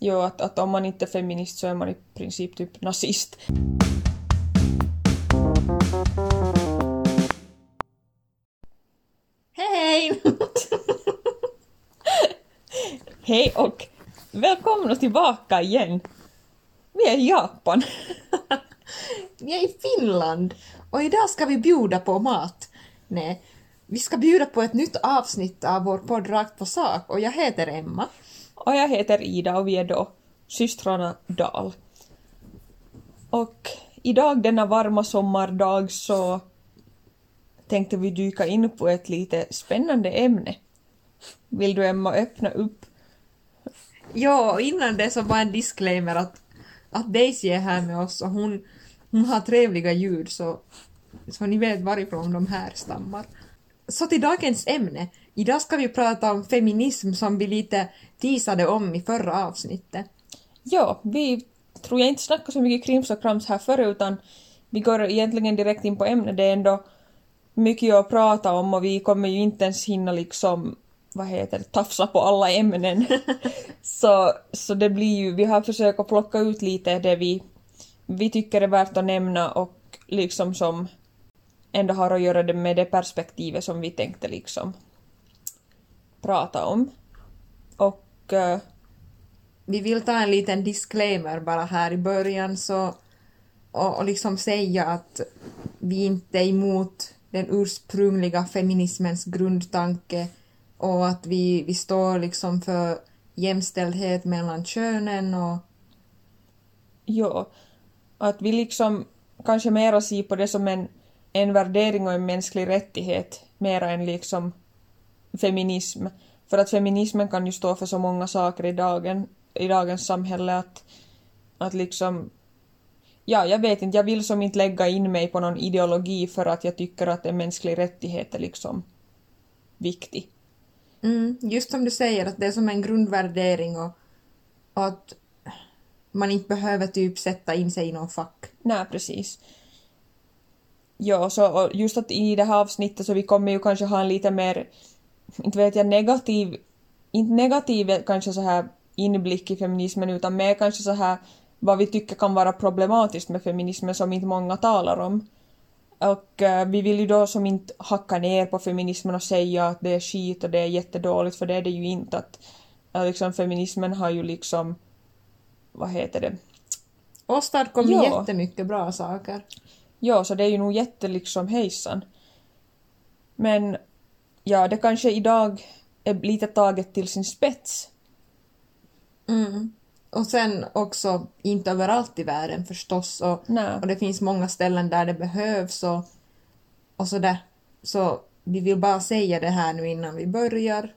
Jo, att, att om man inte är feminist så är man i princip typ nazist. Hej! Hej och välkomna tillbaka igen. Vi är i Japan. Vi är i Finland och idag ska vi bjuda på mat. Nej, vi ska bjuda på ett nytt avsnitt av vår podd Rakt på sak och jag heter Emma. Och jag heter Ida och vi är då systrarna Dahl. Och idag denna varma sommardag så tänkte vi dyka in på ett lite spännande ämne. Vill du Emma öppna upp? Ja, och innan det så bara en disclaimer att, att Daisy är här med oss och hon, hon har trevliga ljud så, så ni vet varifrån de här stammar. Så till dagens ämne. Idag ska vi prata om feminism som vi lite teasade om i förra avsnittet. Ja, vi tror jag inte snackar så mycket krims och krams här förr utan vi går egentligen direkt in på ämnet. Det är ändå mycket att prata om och vi kommer ju inte ens hinna liksom vad heter det, tafsa på alla ämnen. så, så det blir ju, vi har försökt att plocka ut lite det vi, vi tycker är värt att nämna och liksom som ändå har att göra det med det perspektivet som vi tänkte liksom prata om. Och uh, Vi vill ta en liten disclaimer bara här i början så och, och liksom säga att vi inte är emot den ursprungliga feminismens grundtanke och att vi, vi står liksom för jämställdhet mellan könen och ja, att vi liksom kanske mera ser på det som en, en värdering och en mänsklig rättighet mera än liksom feminism. För att feminismen kan ju stå för så många saker i, dagen, i dagens samhälle att, att liksom Ja, jag vet inte, jag vill som inte lägga in mig på någon ideologi för att jag tycker att en mänsklig rättighet är liksom viktig. Mm, just som du säger, att det är som en grundvärdering och, och att man inte behöver typ sätta in sig i någon fack. Nej, precis. Ja, så och just att i det här avsnittet så vi kommer ju kanske ha en lite mer, inte vet jag, negativ, inte negativ kanske så här inblick i feminismen utan mer kanske så här vad vi tycker kan vara problematiskt med feminismen som inte många talar om. Och uh, vi vill ju då som inte hacka ner på feminismen och säga att det är skit och det är jättedåligt, för det är det ju inte. Att, uh, liksom, feminismen har ju liksom, vad heter det? Åstadkom Ja. jättemycket bra saker. Ja, så det är ju nog jätte liksom hejsan. Men ja, det kanske idag är lite taget till sin spets. Mm. Och sen också inte överallt i världen förstås och, Nej. och det finns många ställen där det behövs och, och sådär. Så vi vill bara säga det här nu innan vi börjar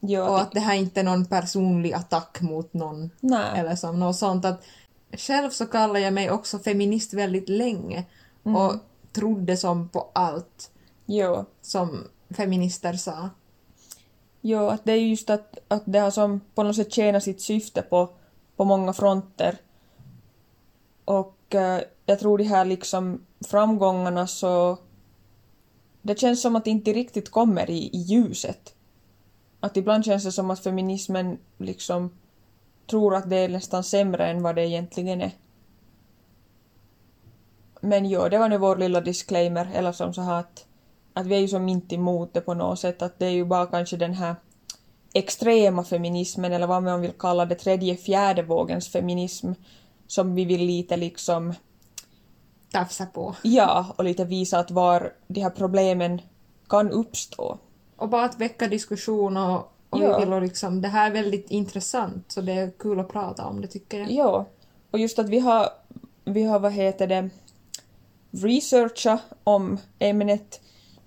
Ja, och att det här inte är någon personlig attack mot någon Nej. eller som något sånt att själv så kallar jag mig också feminist väldigt länge och trodde som på allt Jo. som feminister sa. Jo, att det är just att, att det har som på något sätt tjänat sitt syfte på, på många fronter. Och eh, jag tror de här liksom framgångarna så... Det känns som att det inte riktigt kommer i, i ljuset. Att ibland känns det som att feminismen liksom tror att det är nästan sämre än vad det egentligen är. Men jo, det var nu vår lilla disclaimer, eller som så här att, att vi är ju som inte emot det på något sätt, att det är ju bara kanske den här extrema feminismen, eller vad man vill kalla det, tredje, fjärde vågens feminism, som vi vill lite liksom, Tafsa på. ja, och lite visa att var de här problemen kan uppstå. Och bara att väcka diskussion och, och Ja. vi vill och liksom, det här är väldigt intressant så det är kul att prata om det tycker jag. Ja, och just att vi har, vi har vad heter det, researchat om ämnet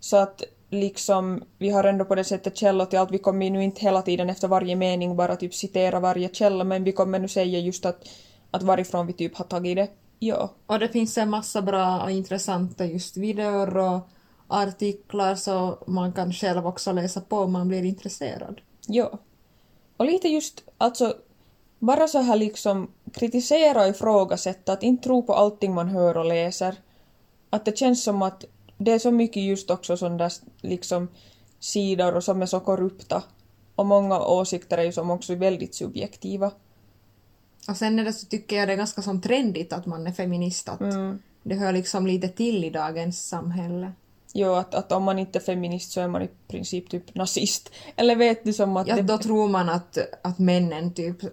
så att liksom vi har ändå på det sättet källor till allt. Vi kommer ju nu inte hela tiden efter varje mening bara typ citera varje källa men vi kommer nu säga just att, att varifrån vi typ har tagit det. Ja, Och det finns en massa bra och intressanta just videor och artiklar så man kan själv också läsa på om man blir intresserad. ja. Och lite just alltså bara så här liksom kritisera och ifrågasätta, att inte tro på allting man hör och läser. Att det känns som att det är så mycket just också sådana där liksom sidor och som är så korrupta. Och många åsikter är ju som också väldigt subjektiva. Och sen är det så tycker jag det är ganska som trendigt att man är feminist. Att Mm. Det hör liksom lite till i dagens samhälle. Jo, att, att om man inte är feminist så är man i princip typ nazist. Eller vet du som att Ja, det... då tror man att, att männen typ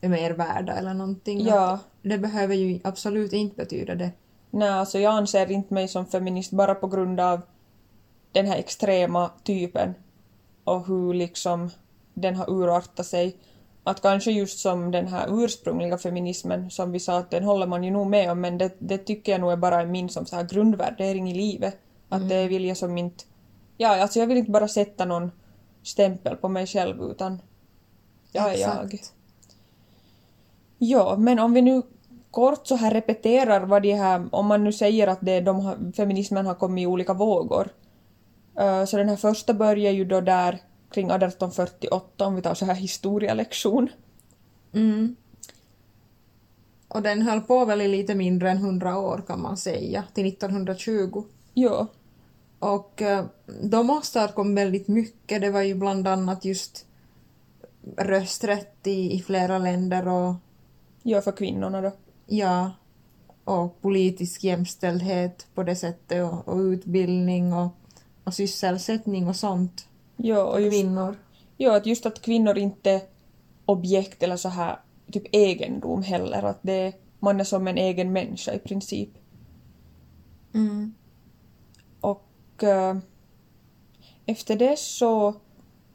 är mer värda eller någonting. Ja. Det behöver ju absolut inte betyda det. Nej, alltså jag anser inte mig som feminist bara på grund av den här extrema typen och hur liksom den har urartat sig. Att kanske just som den här ursprungliga feminismen som vi sa att den håller man ju nog med om men det, det tycker jag nog är bara min som så här grundvärdering i livet. Att det vill jag som inte... Ja, alltså jag vill inte bara sätta någon stämpel på mig själv utan jag är jag. Exakt. Ja, men om vi nu kort så här repeterar vad de här, om man nu säger att det, de feminismen har kommit i olika vågor. Eh, så den här första börjar ju då där kring 1848 om vi tar så här historielektion. Mm. Och den höll på väl i lite mindre än 100 år kan man säga, till 1920. Ja, Och eh, de åstadkom väldigt mycket. Det var ju bland annat just rösträtt i, i flera länder och ja för kvinnorna då. Ja, och politisk jämställdhet på det sättet och, och utbildning och, och sysselsättning och sånt. Ja, och just, Kvinnor. ja, att just att kvinnor inte är objekt eller så här typ egendom heller. Att det, man är som en egen människa i princip. Mm. Och eh, efter det så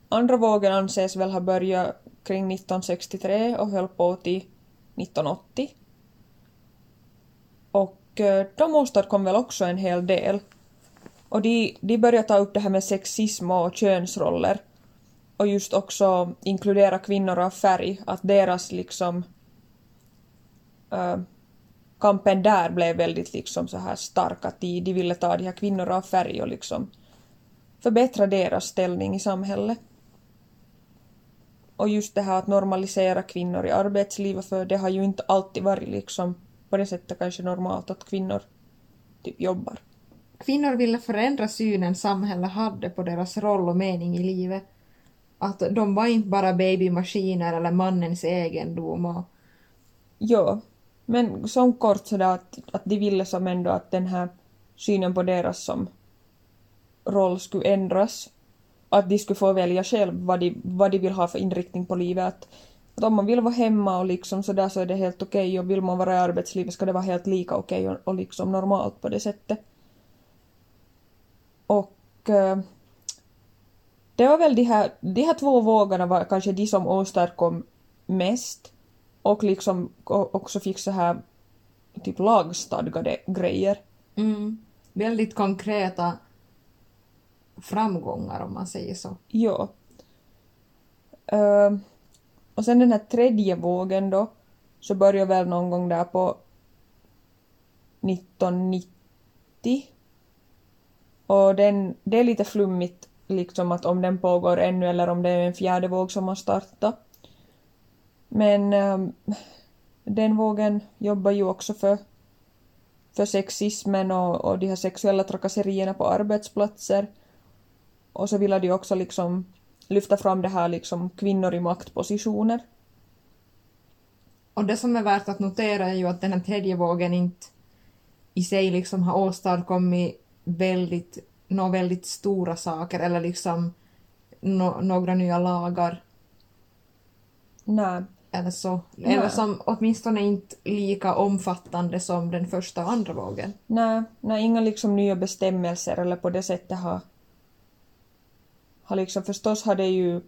andra vågen anses väl ha börjat kring 1963 och höll på till 1980. Och eh, de åstadkom väl också en hel del. Och de, de började ta upp det här med sexism och könsroller. Och just också inkludera kvinnor av färg, att deras liksom Äh, kampen där blev väldigt liksom så här stark att de, de ville ta de här kvinnorna av färg och liksom förbättra deras ställning i samhället. Och just det här att normalisera kvinnor i arbetslivet för det har ju inte alltid varit liksom på det sättet kanske normalt att kvinnor typ jobbar. Kvinnor ville förändra synen samhället hade på deras roll och mening i livet. Att de var inte bara babymaskiner eller mannens egendom och Ja, men som kort sådär att, att de ville som ändå att den här synen på deras som roll skulle ändras. Att de skulle få välja själv vad de, vad de vill ha för inriktning på livet. Att, att om man vill vara hemma och liksom sådär så är det helt okej och vill man vara i arbetslivet ska det vara helt lika okej och, och liksom normalt på det sättet. Och eh, det var väl de här, de här två vågorna var kanske de som åstadkom mest och liksom o- också fick så här typ lagstadgade grejer. mm, väldigt konkreta framgångar om man säger så. Ja. Ehm, och sen den här tredje vågen då, så började väl någon gång där på 1990. Och den, det är lite flummigt liksom att om den pågår ännu eller om det är en fjärde våg som har startat. Men um, den vågen jobbar ju också för, för sexismen och, och de här sexuella trakasserierna på arbetsplatser. Och så ville de också liksom lyfta fram det här liksom kvinnor i maktpositioner. Och det som är värt att notera är ju att den här tredje vågen inte i sig liksom har åstadkommit väldigt, några väldigt stora saker eller liksom nå- några nya lagar Nej, eller så. Nej. Eller som åtminstone inte lika omfattande som den första och andra vågen. nej, nej, inga liksom nya bestämmelser eller på det sättet har... Har liksom förstås har det ju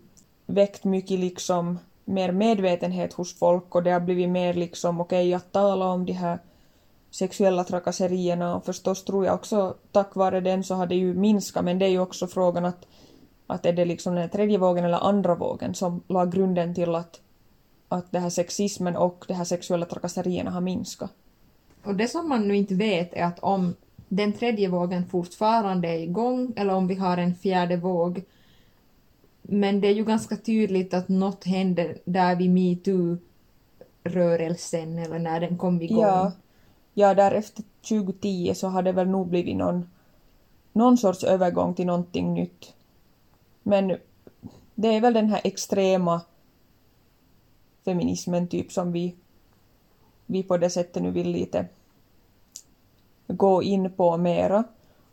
väckt mycket liksom mer medvetenhet hos folk och det har blivit mer liksom okej att tala om de här sexuella trakasserierna och förstås tror jag också tack vare den så har det ju minskat men det är ju också frågan att att är det liksom den tredje vågen eller andra vågen som la grunden till att att det här sexismen och de här sexuella trakasserierna har minskat. Och det som man nu inte vet är att om den tredje vågen fortfarande är igång eller om vi har en fjärde våg. Men det är ju ganska tydligt att något hände där vid metoo-rörelsen eller när den kom igång. Ja, ja där efter 2010 så har det väl nog blivit någon, någon sorts övergång till någonting nytt. Men det är väl den här extrema feminismen typ som vi vi på det sättet nu vill lite gå in på mera.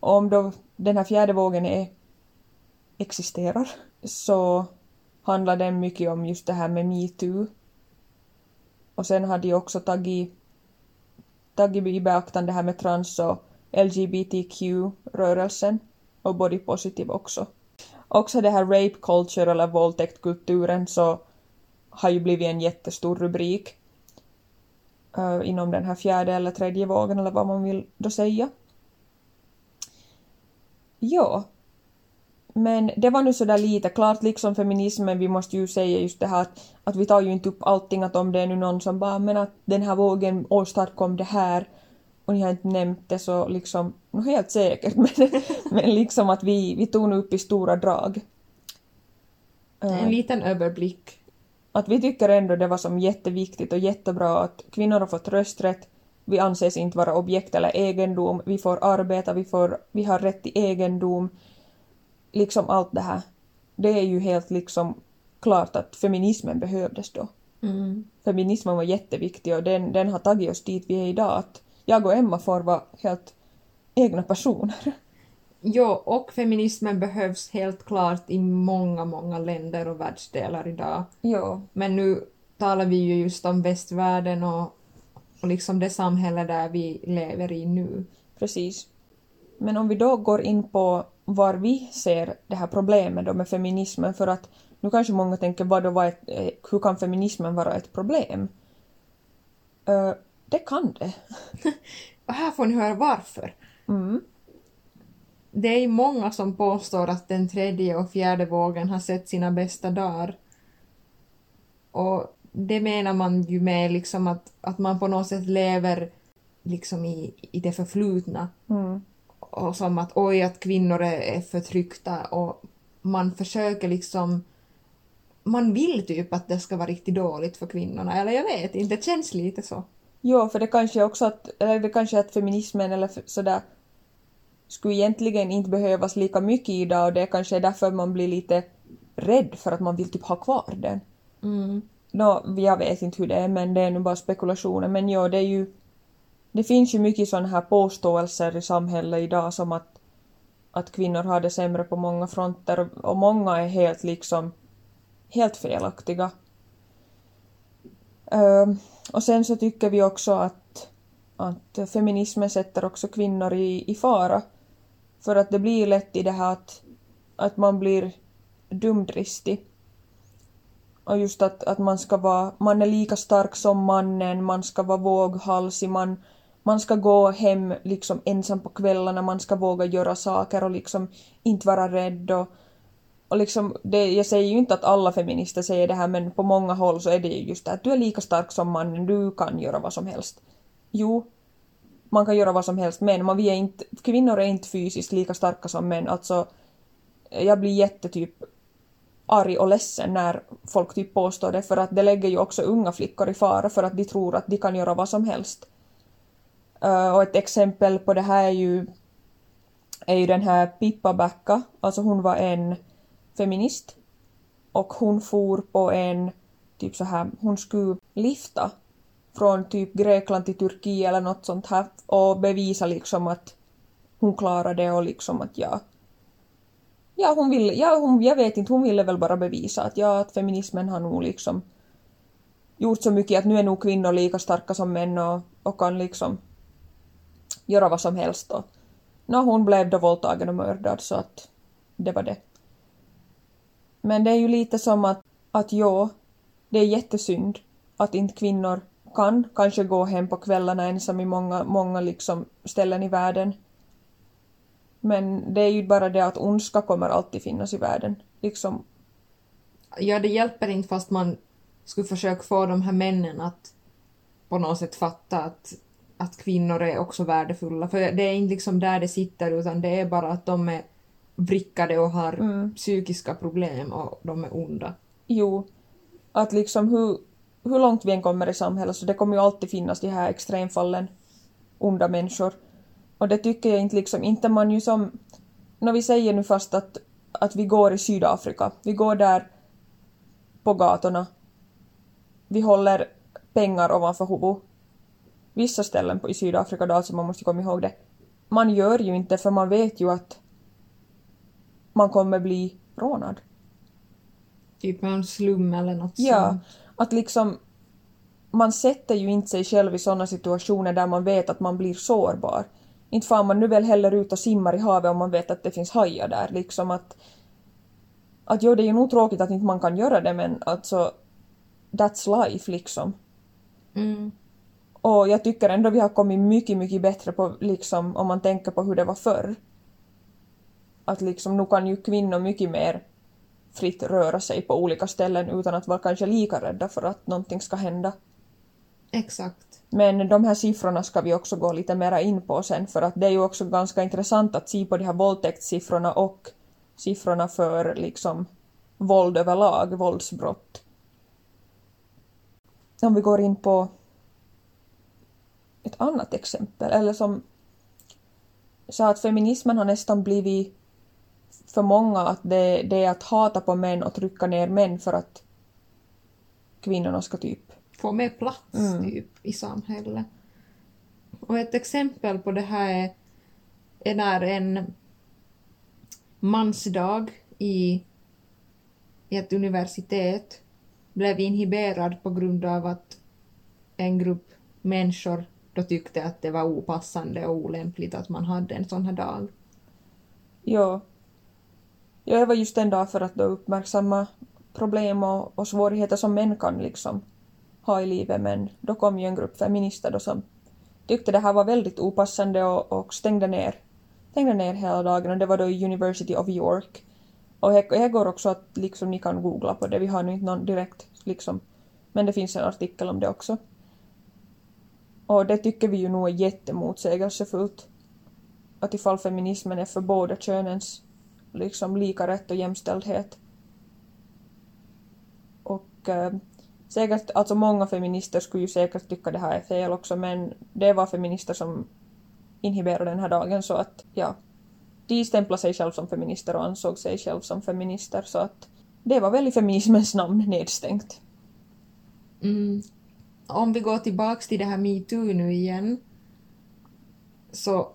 Och om då den här fjärde vågen är, existerar så handlar den mycket om just det här med metoo. Och sen har de också tagit, tagit i beaktande det här med trans och LGBTQ-rörelsen och body positive också. Också det här rape culture eller våldtäktkulturen så har ju blivit en jättestor rubrik uh, inom den här fjärde eller tredje vågen eller vad man vill då säga. Ja. Men det var nu sådär lite, klart liksom feminismen, vi måste ju säga just det här att, att vi tar ju inte upp allting att om det är nu någon som bara men att den här vågen åstadkom det här och ni har inte nämnt det så liksom, no helt säkert men, men liksom att vi, vi tog nu upp i stora drag. En liten överblick. Att vi tycker ändå det var som jätteviktigt och jättebra att kvinnor har fått rösträtt, vi anses inte vara objekt eller egendom, vi får arbeta, vi, får, vi har rätt till egendom, liksom allt det här. Det är ju helt liksom klart att feminismen behövdes då. Mm. Feminismen var jätteviktig och den, den har tagit oss dit vi är idag. Att jag och Emma får vara helt egna personer. Jo, och feminismen behövs helt klart i många, många länder och världsdelar idag. Ja. Men nu talar vi ju just om västvärlden och, och liksom det samhälle där vi lever i nu. Precis. Men om vi då går in på var vi ser det här problemet då med feminismen för att nu kanske många tänker vad då var ett, eh, hur kan feminismen vara ett problem? Uh, det kan det. Och här får ni höra varför. Mm. Det är många som påstår att den tredje och fjärde vågen har sett sina bästa dagar. Och det menar man ju med liksom att, att man på något sätt lever liksom i, i det förflutna. Mm. Och som att oj, att kvinnor är, förtryckta och man försöker liksom man vill typ att det ska vara riktigt dåligt för kvinnorna, eller jag vet inte, det känns lite så. Jo, för det kanske också att, eller det kanske att feminismen eller sådär skulle egentligen inte behövas lika mycket idag och det kanske är därför man blir lite rädd för att man vill typ ha kvar den. Mm. Nå, jag vet inte hur det är men det är nu bara spekulationer men jo, det är ju det finns ju mycket sådana här påståelser i samhället idag som att, att kvinnor har det sämre på många fronter och, många är helt liksom helt felaktiga. Ehm, och sen så tycker vi också att, att feminismen sätter också kvinnor i, i fara. För att det blir lätt i det här att, att man blir dumdristig. Och just att, att man ska vara, man är lika stark som mannen, man ska vara våghalsig, man, man ska gå hem liksom ensam på kvällarna, man ska våga göra saker och liksom inte vara rädd och, och liksom, det, jag säger ju inte att alla feminister säger det här men på många håll så är det ju just det att du är lika stark som mannen, du kan göra vad som helst. Jo, man kan göra vad som helst men man, vi är inte, kvinnor är inte fysiskt lika starka som män. Alltså, jag blir jättetyp arg och ledsen när folk typ påstår det för att det lägger ju också unga flickor i fara för att de tror att de kan göra vad som helst. Uh, och ett exempel på det här är ju, är ju den här Pippa Backa, alltså hon var en feminist. Och hon for på en typ så här, hon skulle lifta från typ Grekland till Turkiet eller något sånt här och bevisa liksom att hon klarade det och liksom att ja, ja hon ville, ja hon, jag vet inte, hon ville väl bara bevisa att ja, att feminismen har nog liksom gjort så mycket att nu är nog kvinnor lika starka som män och, och kan liksom göra vad som helst och no, hon blev då våldtagen och mördad så att det var det. Men det är ju lite som att, att ja, det är jättesynd att inte kvinnor kan kanske gå hem på kvällarna ensam i många, många liksom ställen i världen. Men det är ju bara det att ondska kommer alltid finnas i världen. Liksom, Ja, det hjälper inte fast man skulle försöka få de här männen att på något sätt fatta att, att kvinnor är också värdefulla. För det är inte liksom där det sitter utan det är bara att de är vrickade och har Mm. psykiska problem och de är onda. jo, att liksom hur, hur långt vi än kommer i samhället så det kommer ju alltid finnas de här extremfallen onda människor. Och det tycker jag inte liksom, inte man ju som, när vi säger nu fast att, att vi går i Sydafrika, vi går där på gatorna, vi håller pengar ovanför huvudet vissa ställen i Sydafrika då, alltså man måste komma ihåg det. Man gör ju inte för man vet ju att man kommer bli rånad. Typ en slum eller något Ja, sånt. att liksom man sätter ju inte sig själv i sådana situationer där man vet att man blir sårbar. Inte far man nu väl heller ut och simmar i havet om man vet att det finns hajar där. Liksom att, att jo, det är ju nog tråkigt att inte man kan göra det men alltså that's life liksom. Mm. Och jag tycker ändå vi har kommit mycket, mycket bättre på liksom om man tänker på hur det var förr. Att liksom nu kan ju kvinnor mycket mer fritt röra sig på olika ställen utan att vara kanske lika rädda för att någonting ska hända. Exakt. Men de här siffrorna ska vi också gå lite mera in på sen för att det är ju också ganska intressant att se på de här våldtäktssiffrorna och siffrorna för liksom våld överlag, våldsbrott. Om vi går in på ett annat exempel, eller som sa att feminismen har nästan blivit för många att det, det är att hata på män och trycka ner män för att kvinnorna ska typ Få mer plats Mm. typ i samhället. Och ett exempel på det här är, är när en mansdag i, i ett universitet blev inhiberad på grund av att en grupp människor då tyckte att det var opassande och olämpligt att man hade en sån här dag. Ja. Ja, det var just en dag för att då uppmärksamma problem och, och svårigheter som män kan liksom ha i livet men då kom ju en grupp feminister då som tyckte det här var väldigt opassande och, och stängde ner stängde ner hela dagen och det var då i University of York. Och det går också att liksom ni kan googla på det, vi har nu inte någon direkt liksom men det finns en artikel om det också. Och det tycker vi ju nog är jättemotsägelsefullt att ifall feminismen är för båda könens liksom lika rätt och jämställdhet. Och eh, säkert, alltså många feminister skulle ju säkert tycka det här är fel också men det var feminister som inhiberade den här dagen så att ja, de stämplade sig själv som feminister och ansåg sig själv som feminister så att det var väl i feminismens namn nedstängt. Mm. Om vi går tillbaks till det här metoo nu igen. Så,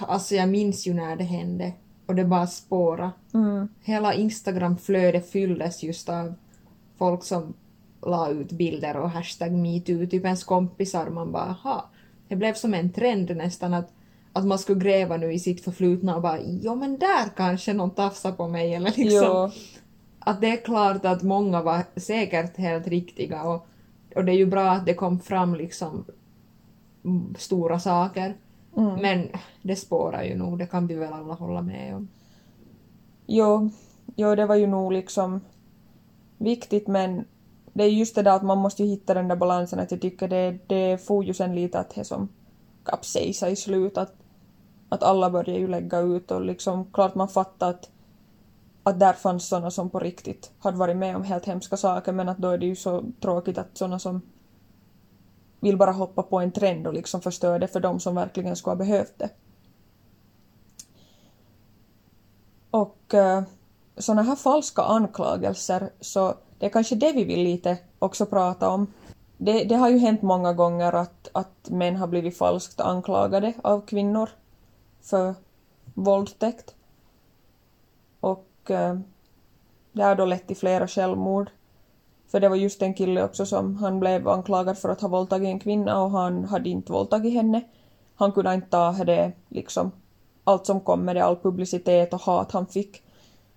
alltså jag minns ju när det hände och det bara spåra. Mm. Hela Instagram-flödet fylldes just av folk som la ut bilder och hashtag metoo, typ ens kompisar. Man bara, ha. Det blev som en trend nästan att, att man skulle gräva nu i sitt förflutna och bara, jo men där kanske någon tafsar på mig eller liksom. Jo, Att det är klart att många var säkert helt riktiga och, och det är ju bra att det kom fram liksom stora saker. mm. Men det spårar ju nog, det kan vi väl alla hålla med om. Jo, jo, det var ju nog liksom viktigt men det är just det där att man måste ju hitta den där balansen att jag tycker det, det får ju sen lite att det som kapsejsa i slut att, att alla börjar ju lägga ut och liksom klart man fattar att, att där fanns såna som på riktigt hade varit med om helt hemska saker men att då är det ju så tråkigt att såna som vill bara hoppa på en trend och liksom förstöra det för de som verkligen skulle ha behövt det. Och eh, uh, sådana här falska anklagelser, så det är kanske det vi vill lite också prata om. Det, det har ju hänt många gånger att, att män har blivit falskt anklagade av kvinnor för våldtäkt. Och eh, det har då lett till flera självmord. För det var just en kille också som han blev anklagad för att ha våldtagit en kvinna och han hade inte våldtagit henne. Han kunde inte ta det liksom allt som kom med det, all publicitet och hat han fick.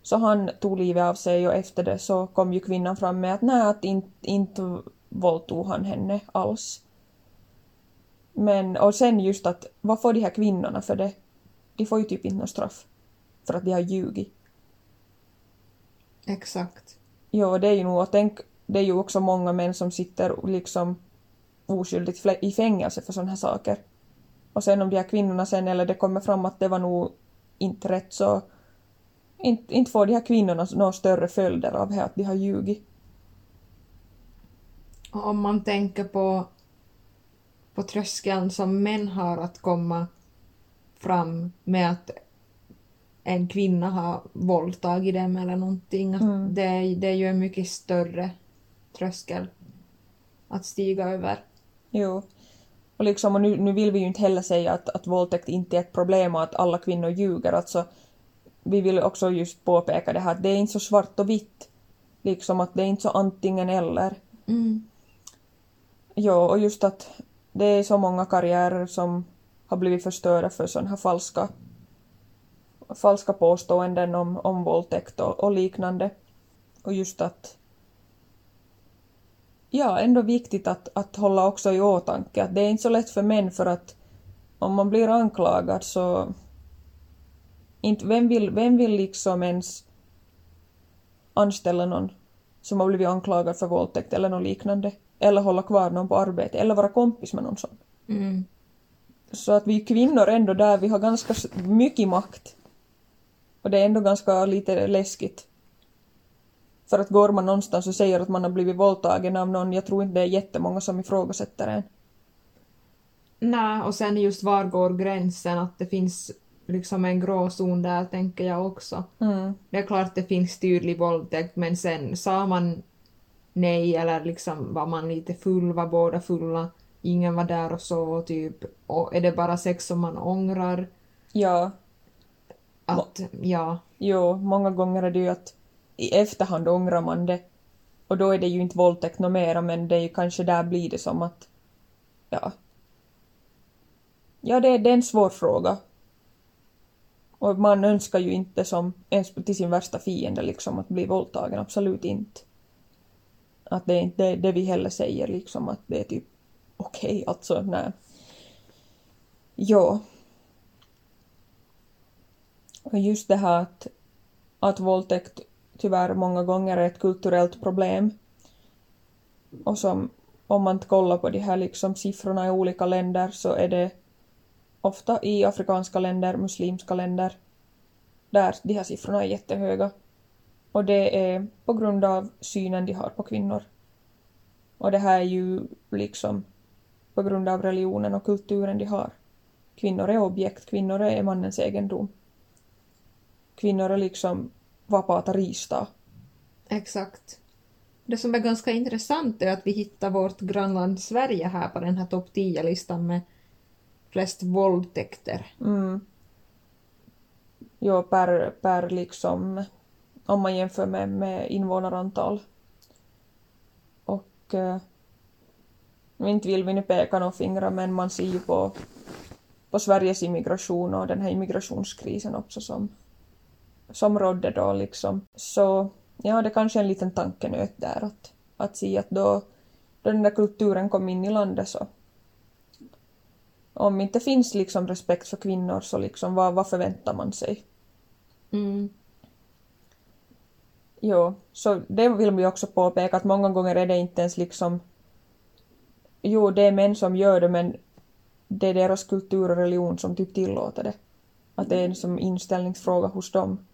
Så han tog livet av sig och efter det så kom ju kvinnan fram med att nej, att inte, inte våldtog han henne alls. Men, och sen just att, vad får de här kvinnorna för det? De får ju typ inte något straff. För att de har ljugit. Exakt. Jo, det är ju nog, och tänk, det är ju också många män som sitter liksom oskyldigt i fängelse för sådana här saker. Och sen om de här kvinnorna sen, eller det kommer fram att det var nog inte rätt så inte, inte får de här kvinnorna några större följder av det att de har ljugit. Och om man tänker på, på tröskeln som män har att komma fram med att en kvinna har våldtagit dem eller någonting. Mm. det, det är ju en mycket större tröskel att stiga över. Jo. Och, liksom, och nu, nu vill vi ju inte heller säga att, att våldtäkt inte är ett problem och att alla kvinnor ljuger. Alltså, vi vill också just påpeka det här att det är inte så svart och vitt. Liksom att det är inte så antingen eller. Mm. Ja, och just att det är så många karriärer som har blivit förstörda för sådana här falska, falska påståenden om, om våldtäkt och, och liknande. Och just att ja, ändå viktigt att, att hålla också i åtanke att det är inte så lätt för män för att om man blir anklagad så inte, vem, vill, vem vill liksom ens anställa någon som har blivit anklagad för våldtäkt eller något liknande? Eller hålla kvar någon på arbete eller vara kompis med någon sån. Mm. Så att vi kvinnor ändå där, vi har ganska mycket makt. Och det är ändå ganska lite läskigt. För att går man någonstans och säger att man har blivit våldtagen av någon, jag tror inte det är jättemånga som ifrågasätter en. Nej, och sen just var går gränsen? Att det finns liksom en gråzon där, tänker jag också. Mm. Det är klart det finns tydlig våldtäkt, men sen sa man nej eller liksom var man lite full, var båda fulla, ingen var där och så typ. Och är det bara sex som man ångrar? Ja, Att, ja. jo, många gånger är det ju att i efterhand ångrar man det. Och då är det ju inte våldtäkt något mera, men det är ju kanske där blir det som att, ja. Ja, det, det är en svår fråga. Och man önskar ju inte som ens till sin värsta fiende liksom att bli våldtagen, absolut inte. Att det är inte det, det vi heller säger liksom att det är typ okej, okay, alltså nej. Ja. Och just det här att, att våldtäkt tyvärr många gånger är ett kulturellt problem. Och som om man kollar på de här liksom siffrorna i olika länder så är det ofta i afrikanska länder, muslimska länder, där de här siffrorna är jättehöga. Och det är på grund av synen de har på kvinnor. Och det här är ju liksom på grund av religionen och kulturen de har. Kvinnor är objekt, kvinnor är mannens egendom. Kvinnor är liksom vapaata riistaa. Exakt. Det som är ganska intressant är att vi hittar vårt grannland Sverige här på den här topp 10-listan med flest våldtäkter. Mm. Jo, per, per liksom, om man jämför med, med invånarantal. Och äh, inte vill vi nu peka några fingrar men man ser ju på, på Sveriges immigration och den här immigrationskrisen också som, som rådde då liksom. Så ja, det kanske en liten tankenöt där att, att se att då, då den där kulturen kom in i landet så om inte finns liksom respekt för kvinnor så liksom vad, vad förväntar man sig? Mm. Jo, så det vill vi också påpeka att många gånger är det inte ens liksom Jo, det är män som gör det men det är deras kultur och religion som typ tillåter det. Att det är en som inställningsfråga hos dem.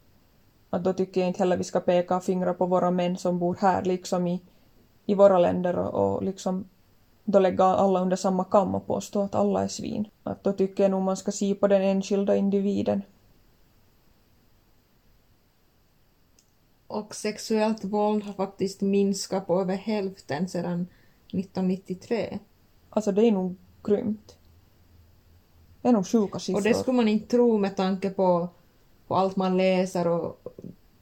Att då tycker jag inte heller vi ska peka fingrar på våra män som bor här liksom i, i våra länder och, och liksom då lägga alla under samma kam och påstå att alla är svin. Att då tycker jag nog man ska se på den enskilda individen. Och sexuellt våld har faktiskt minskat på över hälften sedan 1993. Alltså det är nog grymt. Det är nog sjuka siffror. Och det skulle man inte tro med tanke på, på allt man läser och,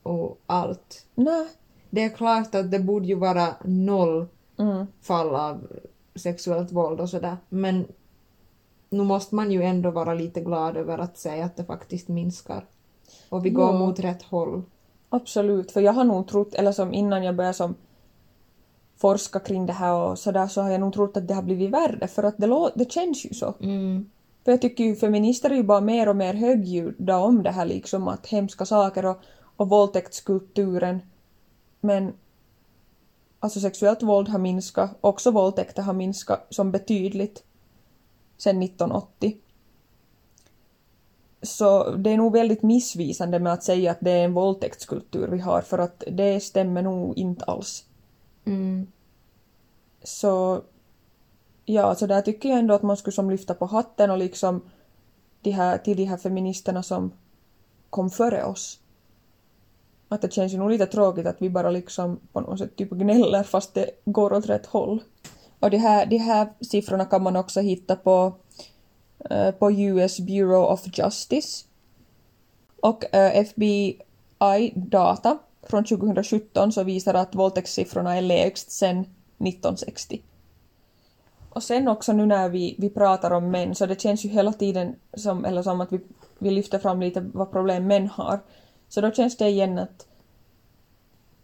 och allt. Nej. Det är klart att det borde ju vara noll Mm. fall av sexuellt våld och sådär. Men nu måste man ju ändå vara lite glad över att säga att det faktiskt minskar. Och vi går Ja. mot rätt håll. Absolut, för jag har nog trott, eller som innan jag började som forska kring det här och sådär så har jag nog trott att det har blivit värre för att det, det känns ju så. Mm. För jag tycker ju feminister är ju bara mer och mer högljudda om det här liksom att hemska saker och, och våldtäktskulturen. Men alltså sexuellt våld har minskat, också våldtäkter har minskat som betydligt sedan 1980. Så det är nog väldigt missvisande med att säga att det är en våldtäktskultur vi har för att det stämmer nog inte alls. Mm. Så ja, så där tycker jag ändå att man skulle som lyfta på hatten och liksom de här, till de här feministerna som kom före oss. Att det känns ju nog lite tråkigt att vi bara liksom på något sätt typ gnäller fast det går åt rätt håll. Och de här, de här siffrorna kan man också hitta på, eh, äh, på US Bureau of Justice. Och eh, äh, FBI-data från 2017 så visar att våldtäktssiffrorna är lägst sedan 1960. Och sen också nu när vi, vi pratar om män så det känns ju hela tiden som, eller som att vi, vi lyfter fram lite vad problem män har. Så då känns det igen att,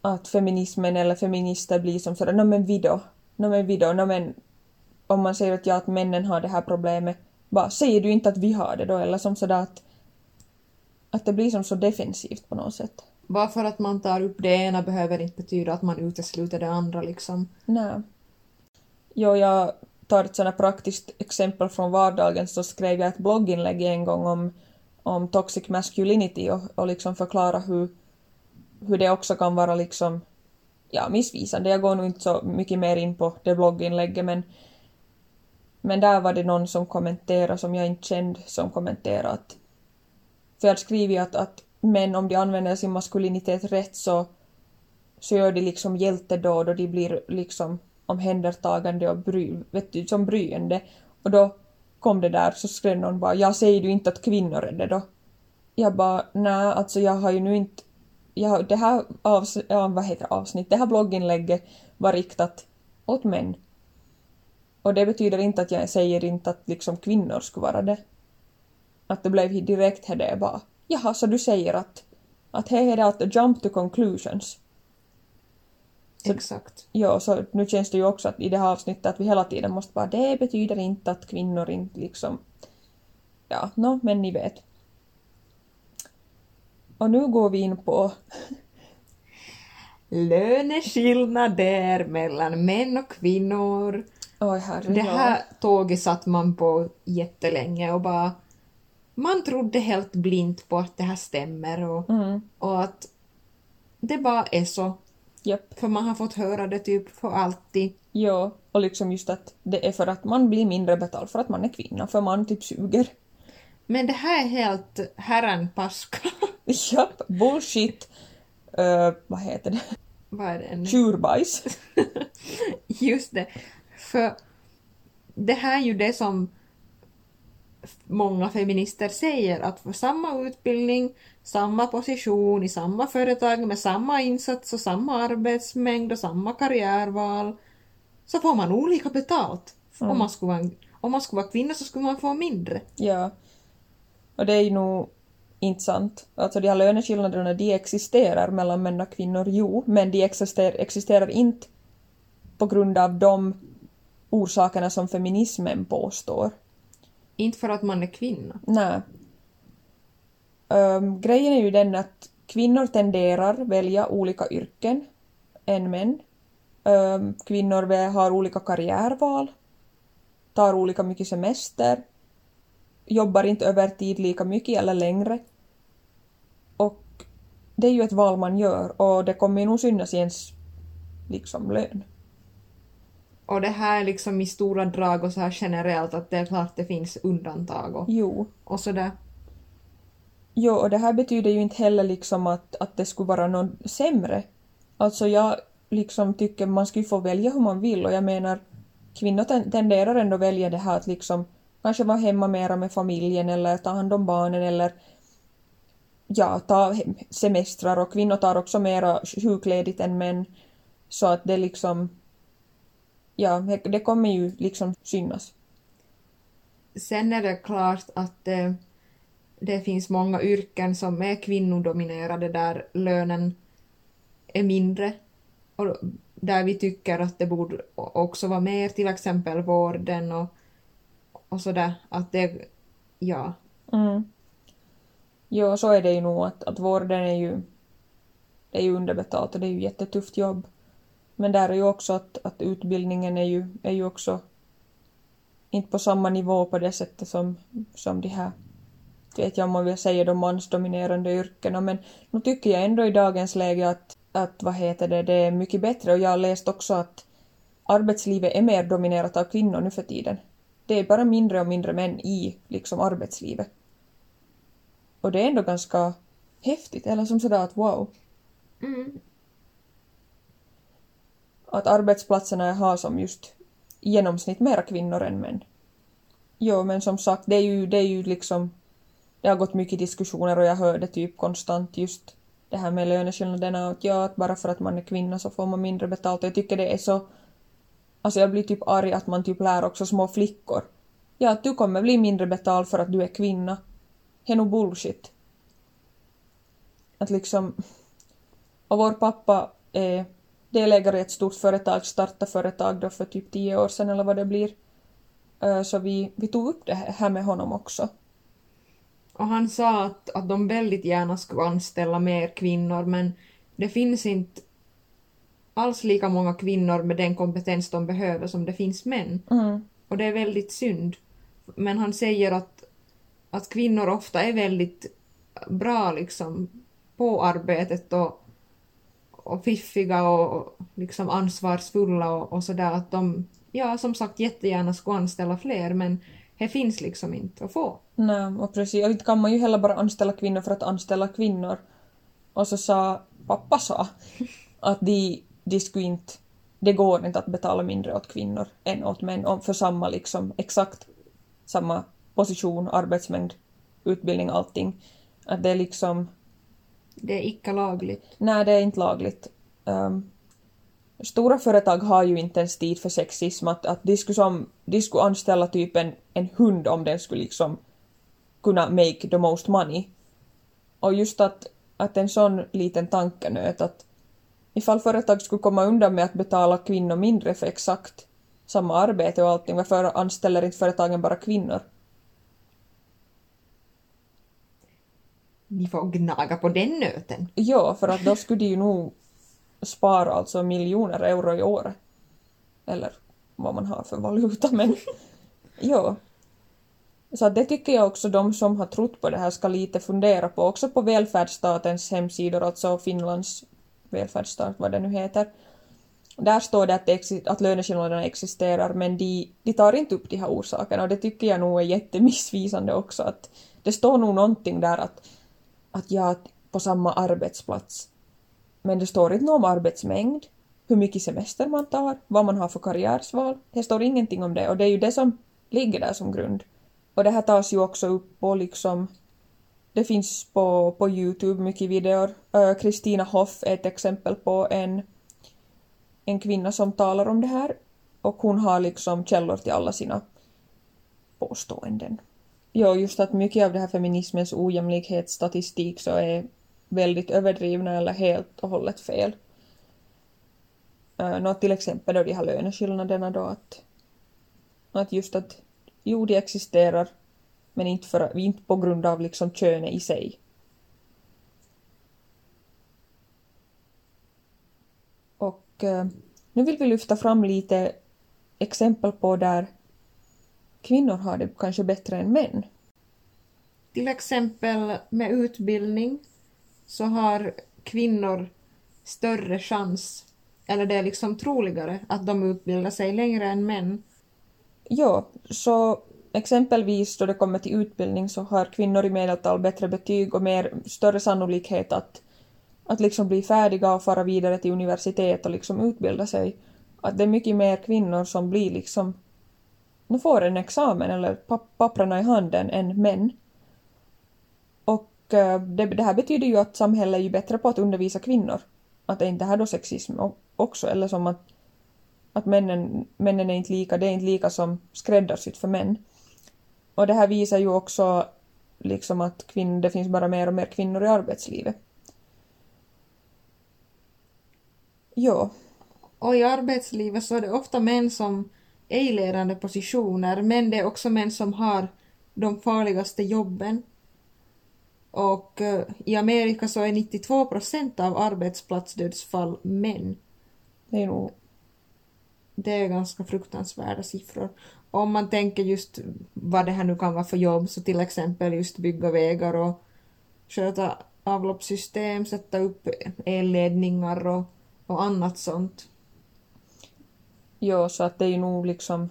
att feminismen eller feminister blir som sådär, no men vi då, no men vi då, no men om man säger att ja, att männen har det här problemet, bara säger du inte att vi har det då eller som sådär att att det blir som så defensivt på något sätt. Bara för att man tar upp det ena behöver inte betyda att man utesluter det andra liksom. Nej. Jo, jag tar ett sådant praktiskt exempel från vardagen så skrev jag ett blogginlägg en gång om, om toxic masculinity och, och liksom förklara hur, hur det också kan vara liksom ja, missvisande. Jag går nog inte så mycket mer in på det blogginlägget men, men där var det någon som kommenterade som jag inte kände som kommenterade att för jag hade skrivit att, att män om de använder sin maskulinitet rätt så, så gör de liksom hjältedåd och de blir liksom omhändertagande och bry, vet du, som bryende. Och då kom det där så skrev någon bara “jag säger du inte att kvinnor är det då?” Jag bara “nej, alltså jag har ju nu inte...” jag, Det här avs, ja, vad heter avsnitt, det här blogginlägget var riktat åt män. Och det betyder inte att jag säger inte att liksom kvinnor skulle vara det. Att det blev direkt det bara “jaha, så du säger att, att här är det att jump to conclusions?” Exakt. Ja, så nu känns det ju också att i det här avsnittet att vi hela tiden måste bara det betyder inte att kvinnor inte liksom... Ja, no, men ni vet. Och nu går vi in på... Löneskillnader mellan män och kvinnor. Oj, herre, Det ja. här tåget satt man på jättelänge och bara... Man trodde helt blint på att det här stämmer och, Mm, och att det bara är så. Japp. För man har fått höra det typ för alltid. Ja, och liksom just att det är för att man blir mindre betald för att man är kvinna, för man typ suger. Men det här är helt herrenpaska. Japp, bullshit. Uh, vad heter det? Vad är det? Tjurbajs. Just det. För det här är ju det som många feminister säger att för samma utbildning, samma position i samma företag med samma insats och samma arbetsmängd och samma karriärval så får man olika betalt. Om, man skulle vara, om man skulle vara kvinna så skulle man få mindre. Ja. Och det är ju nog inte sant. Alltså de här löneskillnaderna, de existerar mellan män och kvinnor, jo, men de existerar, existerar inte på grund av de orsakerna som feminismen påstår. Inte för att man är kvinna. Nej. Ehm, grejen är ju den att kvinnor tenderar välja olika yrken än män. Ehm, kvinnor har olika karriärval, tar olika mycket semester, jobbar inte övertid lika mycket eller längre. Och det är ju ett val man gör och det kommer ju nog synas i ens liksom lön. Och det här är liksom i stora drag och så här generellt att det är klart det finns undantag och, Jo. och sådär. Jo, och det här betyder ju inte heller liksom att, att det skulle vara någon sämre. Alltså jag liksom tycker man ska ju få välja hur man vill och jag menar kvinnor ten- tenderar ändå att välja det här att liksom kanske vara hemma mera med familjen eller ta hand om barnen eller ja, ta hem- semestrar och kvinnor tar också mera sjukledigt än män. Så att det liksom ja, det, det kommer ju liksom synas. Sen är det klart att eh, det finns många yrken som är kvinnodominerade där lönen är mindre och där vi tycker att det borde också vara mer, till exempel vården och, och sådär. Att det, ja, Mm. Jo, så är det ju nog att, att vården är ju, det är ju underbetalt och det är ju jättetufft jobb. Men där är ju också att, att utbildningen är ju, är ju också inte på samma nivå på det sättet som, som de här, vet jag om man vill säga de mansdominerande yrkena, men nu tycker jag ändå i dagens läge att, att vad heter det, det är mycket bättre och jag har läst också att arbetslivet är mer dominerat av kvinnor nu för tiden. Det är bara mindre och mindre män i liksom arbetslivet. Och det är ändå ganska häftigt, eller som sådär att wow. mm, Att arbetsplatserna har som just i genomsnitt mera kvinnor än män. Jo, men som sagt, det är ju, det är ju liksom... Det har gått mycket diskussioner och jag hör det typ konstant just det här med löneskillnaderna och att ja, att bara för att man är kvinna så får man mindre betalt. Och jag tycker det är så... Alltså jag blir typ arg att man typ lär också små flickor. Ja, att du kommer bli mindre betald för att du är kvinna. Det är nog bullshit. Att liksom... Och vår pappa är delägare i ett stort företag, startade företag då för typ tio år sedan eller vad det blir. Eh, så vi, vi tog upp det här med honom också. Och han sa att, att de väldigt gärna skulle anställa mer kvinnor men det finns inte alls lika många kvinnor med den kompetens de behöver som det finns män. Mm. Och det är väldigt synd. Men han säger att, att kvinnor ofta är väldigt bra liksom på arbetet och, och fiffiga och liksom ansvarsfulla och, och sådär att de, ja som sagt jättegärna skulle anställa fler men det finns liksom inte att få. Nej, och precis. Och inte kan man ju heller bara anställa kvinnor för att anställa kvinnor. Och så sa pappa sa att de, de skulle inte... Det går inte att betala mindre åt kvinnor än åt män för samma liksom exakt samma position, arbetsmängd, utbildning, allting. Att det är liksom... Det är icke lagligt. Nej, det är inte lagligt. Ehm, stora företag har ju inte ens tid för sexism. Att, att de, skulle som, de skulle anställa typ en, en hund om den skulle liksom kunna make the most money. Och just att, att en sån liten tankenöt att ifall företag skulle komma undan med att betala kvinnor mindre för exakt samma arbete och allting, varför anställer inte företagen bara kvinnor? Ni får gnaga på den nöten. Ja, för att då skulle de ju nog spara alltså miljoner euro i året. Eller vad man har för valuta, men ja. Så det tycker jag också de som har trott på det här ska lite fundera på, också på välfärdsstatens hemsidor, alltså Finlands välfärdsstat, vad det nu heter. Där står det att, det att löneskillnaderna existerar, men de, de tar inte upp de här orsakerna och det tycker jag nog är jättemissvisande också. Att det står nog någonting där att, att jag på samma arbetsplats men det står inte något om arbetsmängd, hur mycket semester man tar, vad man har för karriärsval. Det står ingenting om det och det är ju det som ligger där som grund. Och det här tas ju också upp på liksom det finns på, på Youtube mycket videor. Kristina Kristina Hoff är ett exempel på en, en kvinna som talar om det här och hon har liksom källor till alla sina påståenden. Ja, just att mycket av det här feminismens ojämlikhetsstatistik så är väldigt överdrivna eller helt och hållet fel. Eh, uh, no, till exempel då de här löneskillnaderna då att, att just att jo, de existerar men inte, för, inte på grund av liksom könet i sig. Och uh, nu vill vi lyfta fram lite exempel på där kvinnor har det kanske bättre än män. Till exempel med utbildning så har kvinnor större chans, eller det är liksom troligare, att de utbildar sig längre än män. Ja, så exempelvis då det kommer till utbildning så har kvinnor i medeltal bättre betyg och mer, större sannolikhet att, att liksom bli färdiga och fara vidare till universitet och liksom utbilda sig. Att det är mycket mer kvinnor som blir liksom, får en examen eller papp- papprarna i handen än män. Och eh, det, det här betyder ju att samhället är ju bättre på att undervisa kvinnor. Att det inte är här då sexism också, eller som att att männen, männen är inte lika, det är inte lika som skräddarsytt för män. Och det här visar ju också liksom att kvinn, det finns bara mer och mer kvinnor i arbetslivet. Ja, Och i arbetslivet så är det ofta män som är i ledande positioner, men det är också män som har de farligaste jobben. Och eh, i Amerika så är 92 procent av arbetsplatsdödsfall män. det är nog... Det är ganska fruktansvärda siffror. Om man tänker just vad det här nu kan vara för jobb, så till exempel just bygga vägar och sköta avloppssystem, sätta upp elledningar och, och annat sånt. Ja, så att det är ju nog liksom...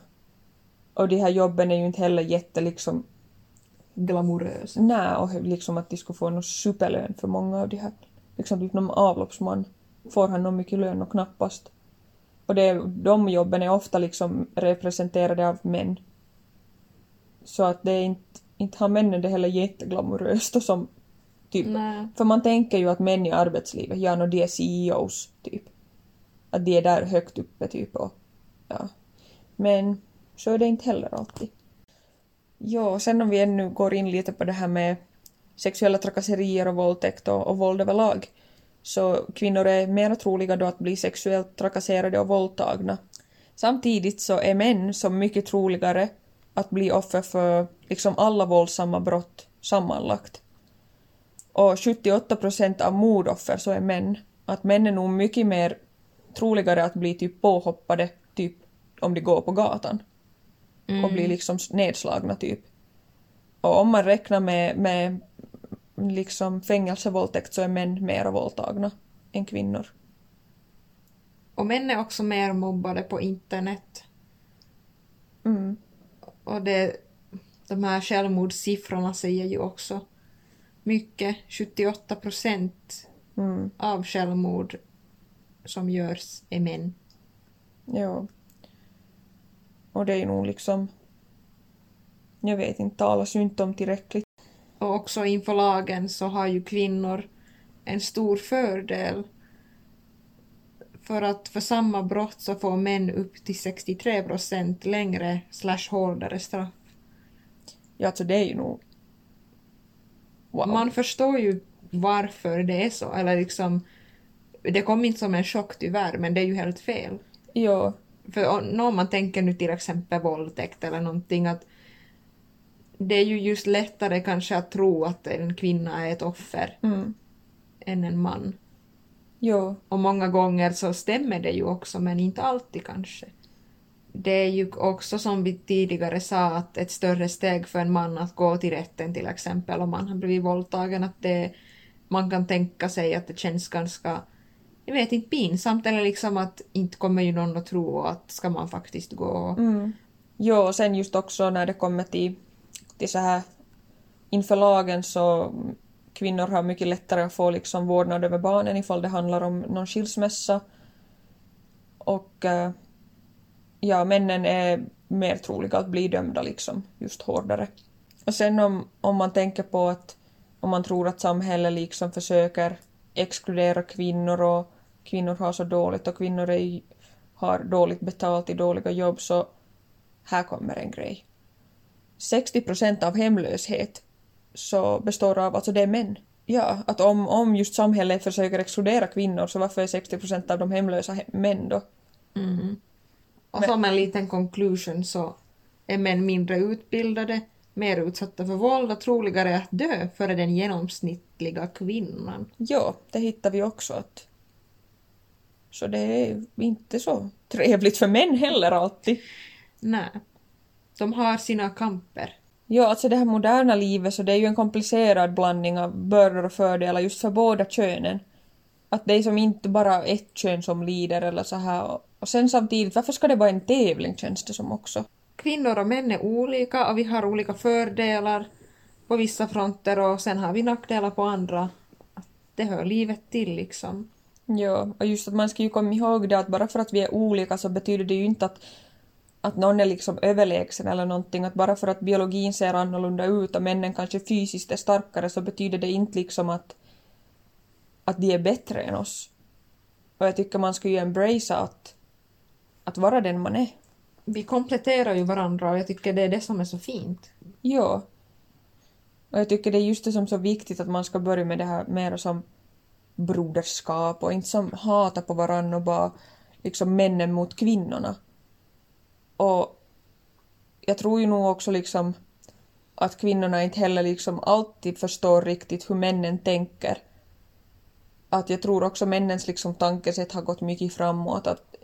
Och de här jobben är ju inte heller jätte liksom... Glamorösa. Nej, och liksom att de skulle få någon superlön för många av de här. Liksom typ någon avloppsman. Får han någon mycket lön och knappast. Och det, de jobben är ofta liksom representerade av män. Så att det är inte, inte har männen det heller jätteglamoröst och som typ Nej. för man tänker ju att män i arbetslivet, ja, no, de är CEOs, typ. Att de är där högt uppe, typ. Och, ja. Men så är det inte heller alltid. Ja, sen om vi ännu går in lite på det här med sexuella trakasserier och våldtäkt och, och våld överlag, så kvinnor är mer troliga då att bli sexuellt trakasserade och våldtagna. Samtidigt så är män som mycket troligare att bli offer för liksom alla våldsamma brott sammanlagt. Och 78 procent av mordoffer så är män. Att män är nog mycket mer troligare att bli typ påhoppade typ om de går på gatan. Och blir liksom nedslagna typ. Och om man räknar med, med liksom fängelsevåldtäkt så är män mer våldtagna än kvinnor. Och män är också mer mobbade på internet. Mm. Och det, de här självmordssiffrorna säger ju också mycket. 78 procent Mm. av självmord som görs är män. Ja. Och det är nog liksom... Jag vet inte, talas ju inte om tillräckligt. Och också inför lagen så har ju kvinnor en stor fördel. För att för samma brott så får män upp till 63 procent längre slash hårdare straff. Ja, alltså det är ju nog... Wow. Man förstår ju varför det är så, eller liksom det kom inte som en chock tyvärr, men det är ju helt fel. Ja, För om om man tänker nu till exempel våldtäkt eller någonting att det är ju just lättare kanske att tro att en kvinna är ett offer mm. än en man. Jo, Och många gånger så stämmer det ju också, men inte alltid kanske. Det är ju också som vi tidigare sa att ett större steg för en man att gå till rätten till exempel om man har blivit våldtagen att det, man kan tänka sig att det känns ganska, jag vet inte, pinsamt eller liksom att inte kommer ju någon att tro att ska man faktiskt gå Mm. Jo, och sen just också när det kommer till, till så här inför lagen så kvinnor har mycket lättare att få liksom vårdnad över barnen ifall det handlar om någon skilsmässa. Och eh, ja, männen är mer troliga att bli dömda liksom, just hårdare. Och sen om, om man tänker på att om man tror att samhället liksom försöker exkludera kvinnor och kvinnor har så dåligt och kvinnor är, har dåligt betalt i dåliga jobb så här kommer en grej. 60 procent av hemlöshet så består av, alltså det är män. Ja, att om, om just samhället försöker exkludera kvinnor så varför är 60 procent av de hemlösa he- män då? Och som en liten conclusion så är män mindre utbildade, mer utsatta för våld och troligare att dö före den genomsnittliga kvinnan. Ja, det hittar vi också att så det är inte så trevligt för män heller alltid. Nej. De har sina kamper. Ja, alltså det här moderna livet så det är ju en komplicerad blandning av bördor och fördelar just för båda könen. Att det är som inte bara ett kön som lider eller så här. Och- sen samtidigt, varför ska det vara en tävling känns det som också? Kvinnor och män är olika och vi har olika fördelar på vissa fronter och sen har vi nackdelar på andra. Det hör livet till liksom. Ja, och just att man ska ju komma ihåg det att bara för att vi är olika så betyder det ju inte att, att någon är liksom överlägsen eller någonting. Att bara för att biologin ser annorlunda ut och männen kanske fysiskt är starkare så betyder det inte liksom att, att de är bättre än oss. Och jag tycker man ska ju embracea att, att vara den man är. Vi kompletterar ju varandra och jag tycker det är det som är så fint. Ja. Och jag tycker det är just det som är så viktigt att man ska börja med det här mer som broderskap och inte som hata på varandra och bara liksom männen mot kvinnorna. Och jag tror ju nog också liksom att kvinnorna inte heller liksom alltid förstår riktigt hur männen tänker. Att jag tror också männens liksom tankesätt har gått mycket framåt. Att,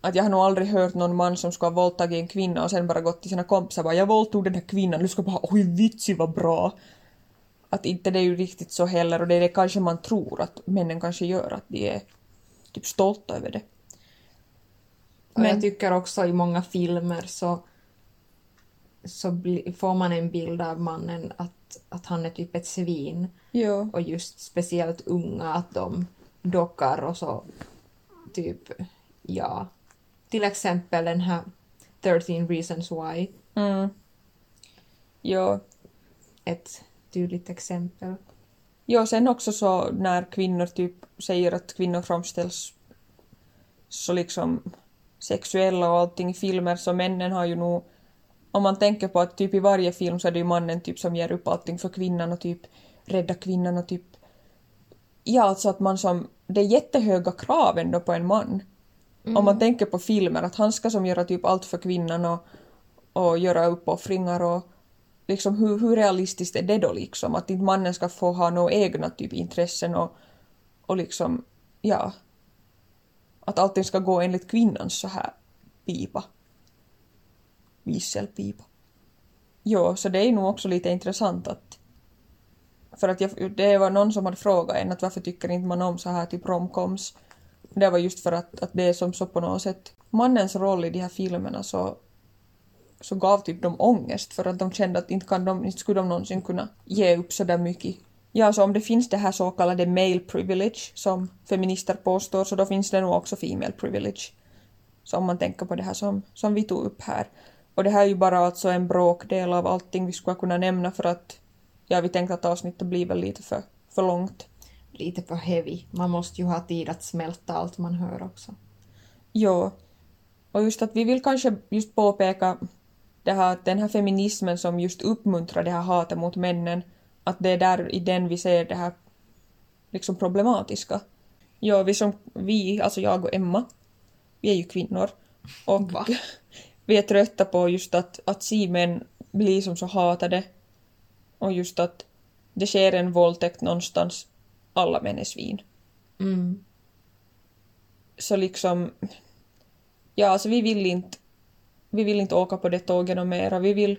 att jag har nog aldrig hört någon man som ska ha våldtagit en kvinna och sen bara gått till sina kompisar och bara jag våldtog den här kvinnan, du ska bara oj vitsi vad bra. Att inte det är ju riktigt så heller och det är det kanske man tror att männen kanske gör, att de är typ stolta över det. Och Men- jag tycker också i många filmer så, så bli, får man en bild av mannen att, att han är typ ett svin. Ja. Och just speciellt unga, att de dockar och så typ, ja. Till exempel den här 13 reasons why. Mm. Jo. Ett tydligt exempel. Jo, sen också så när kvinnor typ säger att kvinnor framställs så liksom sexuella och allting i filmer så männen har ju nog om man tänker på att typ i varje film så är det ju mannen typ som ger upp allting för kvinnan och typ räddar kvinnan och typ ja alltså att man som det är jättehöga krav ändå på en man om man tänker på filmer att han ska som göra typ allt för kvinnan och, och göra uppoffringar och liksom hur, hur realistiskt är det då liksom? Att inte mannen ska få ha några egna typ intressen och, och liksom ja. Att allting ska gå enligt kvinnans så här pipa. Visselpipa. Jo så det är nog också lite intressant att för att jag, det var någon som hade frågat en att varför tycker inte man om så här typ romcoms? Det var just för att, att det är som så på något sätt mannens roll i de här filmerna så så gav typ dem ångest för att de kände att inte, kan de, inte skulle de någonsin kunna ge upp så där mycket. Ja, så om det finns det här så kallade male privilege som feminister påstår så då finns det nog också female privilege. Så om man tänker på det här som, som vi tog upp här. Och det här är ju bara alltså en bråkdel av allting vi skulle kunna nämna för att ja, vi tänkte att avsnittet blir väl lite för, för långt. Lite för heavy. Man måste ju ha tid att smälta allt man hör också. Jo. Och just att vi vill kanske just påpeka det här, att den här feminismen som just uppmuntrar det här hatet mot männen, att det är där i den vi ser det här liksom problematiska. Ja, vi som, vi, alltså jag och Emma, vi är ju kvinnor. Och Va? vi är trötta på just att, att se män bli som så hatade. Och just att det sker en våldtäkt någonstans, alla män är svin. Mm. Så liksom, ja alltså vi vill inte, vi vill inte åka på det tåget mera. Vi vill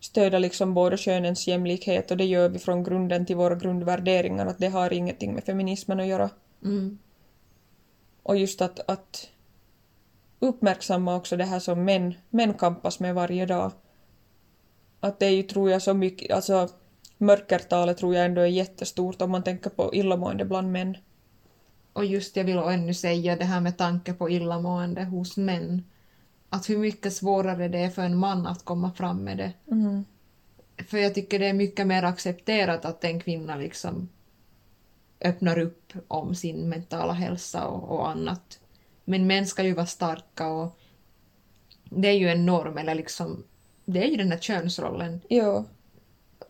stödja liksom båda könens jämlikhet och det gör vi från grunden till våra grundvärderingar att det har ingenting med feminismen att göra. Mm. Och just att, att uppmärksamma också det här som män, män kampas med varje dag. Att det är ju, tror jag, så mycket, alltså mörkertalet tror jag ändå är jättestort om man tänker på illamående bland män. Och just jag vill ännu säga det här med tanke på illamående hos män. Att hur mycket svårare det är för en man att komma fram med det. Mm. För jag tycker det är mycket mer accepterat att en kvinna liksom öppnar upp om sin mentala hälsa och, och annat. Men män ska ju vara starka och det är ju en norm, eller liksom, det är ju den här könsrollen. Jo.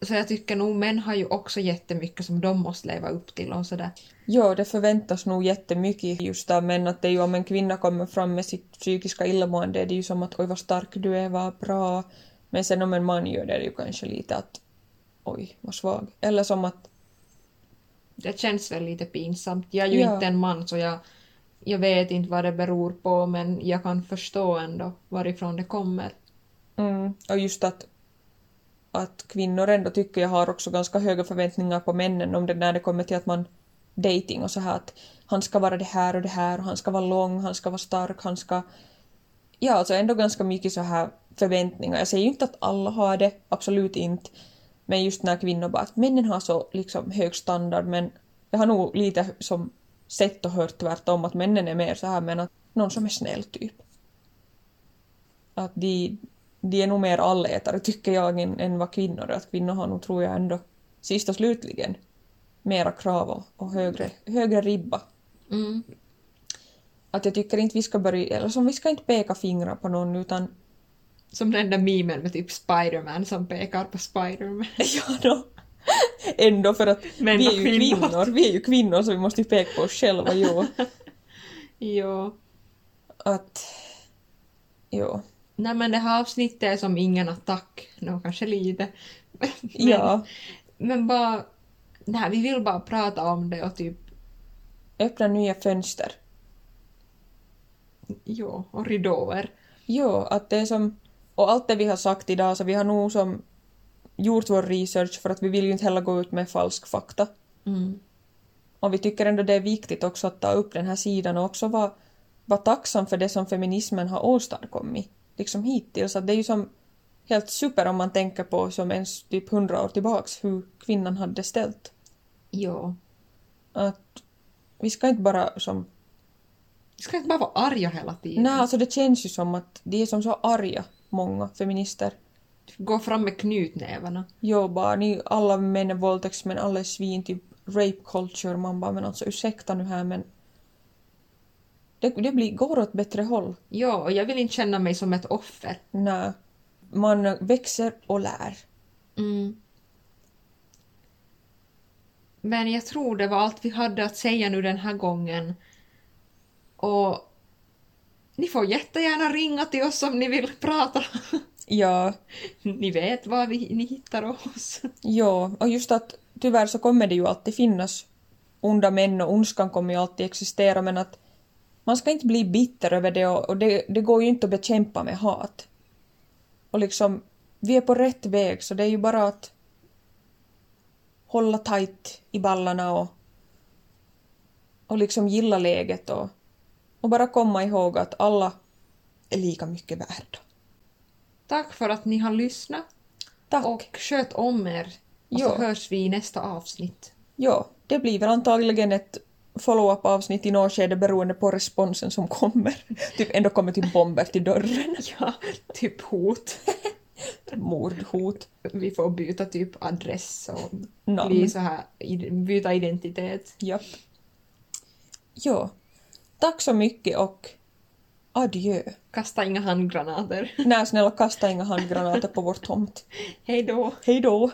Så jag tycker nog män har ju också jättemycket som de måste leva upp till och sådär. Jo, det förväntas nog jättemycket just där, men att det är ju om en kvinna kommer fram med sitt psykiska illamående, det är ju som att oj vad stark du är, vad bra. Men sen om en man gör det, det är ju kanske lite att oj, vad svag. Eller som att Det känns väl lite pinsamt. Jag är ju Ja. inte en man så jag, jag vet inte vad det beror på men jag kan förstå ändå varifrån det kommer. Mm, och just att, att kvinnor ändå tycker jag har också ganska höga förväntningar på männen om det när det kommer till att man dating och så här att han ska vara det här och det här och han ska vara lång, han ska vara stark, han ska... Ja, alltså ändå ganska mycket så här förväntningar. Jag säger ju inte att alla har det, absolut inte. Men just när kvinnor bara att männen har så liksom hög standard men jag har nog lite som sett och hört tvärtom att männen är mer så här men att någon som är snäll typ. Att de, de är nog mer allätare tycker jag än, än vad kvinnor är. Att kvinnor har nog tror jag ändå sist och slutligen mera krav och, och högre, högre ribba. Mm. Att jag tycker inte vi ska börja, eller som vi ska inte peka fingrar på någon utan Som den där memen med typ Spiderman som pekar på Spiderman. ja då. Ändå för att Män vi är ju kvinnor. kvinnor, vi är ju kvinnor så vi måste ju peka på oss själva, jo. jo. Att, jo. Nej men det här avsnittet är som ingen attack. Nå, kanske lite. Men, Ja, men bara... Nej, vi vill bara prata om det och typ... öppna nya fönster. Jo, och ridåer. Jo, att det är som... Och allt det vi har sagt idag, så vi har nog som gjort vår research för att vi vill ju inte heller gå ut med falsk fakta. Mm. Och vi tycker ändå det är viktigt också att ta upp den här sidan och också vara, vara tacksam för det som feminismen har åstadkommit. Liksom hittills. Att det är ju som helt super om man tänker på som ens typ hundra år tillbaks hur kvinnan hade ställt. Jo. Att vi ska inte bara som Vi ska inte bara vara arga hela tiden. Nej, alltså det känns ju som att de är som så arga, många feminister. Gå fram med knutnävarna. Jo, bara ni alla män är våldtäktsmän, alla är svin, typ rape culture. Man bara, men alltså ursäkta nu här men det, det blir, går åt bättre håll. Ja, och jag vill inte känna mig som ett offer. Nej. Man växer och lär. Mm. Men jag tror det var allt vi hade att säga nu den här gången. Och ni får jättegärna ringa till oss om ni vill prata. Ja, ni vet var vi, ni hittar oss. ja, och just att tyvärr så kommer det ju alltid finnas onda män och ondskan kommer ju alltid existera men att man ska inte bli bitter över det och, och det, det går ju inte att bekämpa med hat. Och liksom, vi är på rätt väg så det är ju bara att hålla tajt i ballarna och, och liksom gilla läget och, och bara komma ihåg att alla är lika mycket värda. Tack för att ni har lyssnat. Tack. Och sköt om er. Och så Ja. hörs vi i nästa avsnitt. Ja, det blir väl antagligen ett follow-up avsnitt i något skede beroende på responsen som kommer. Typ ändå kommer till bomber till dörren. Ja, typ hot. Mordhot. Vi får byta typ adress och Namn. bli så här, byta identitet. Japp. Ja. Tack så mycket och adjö. Kasta inga handgranater. Nej, snälla kasta inga handgranater på vår tomt. Hej då! Hej då!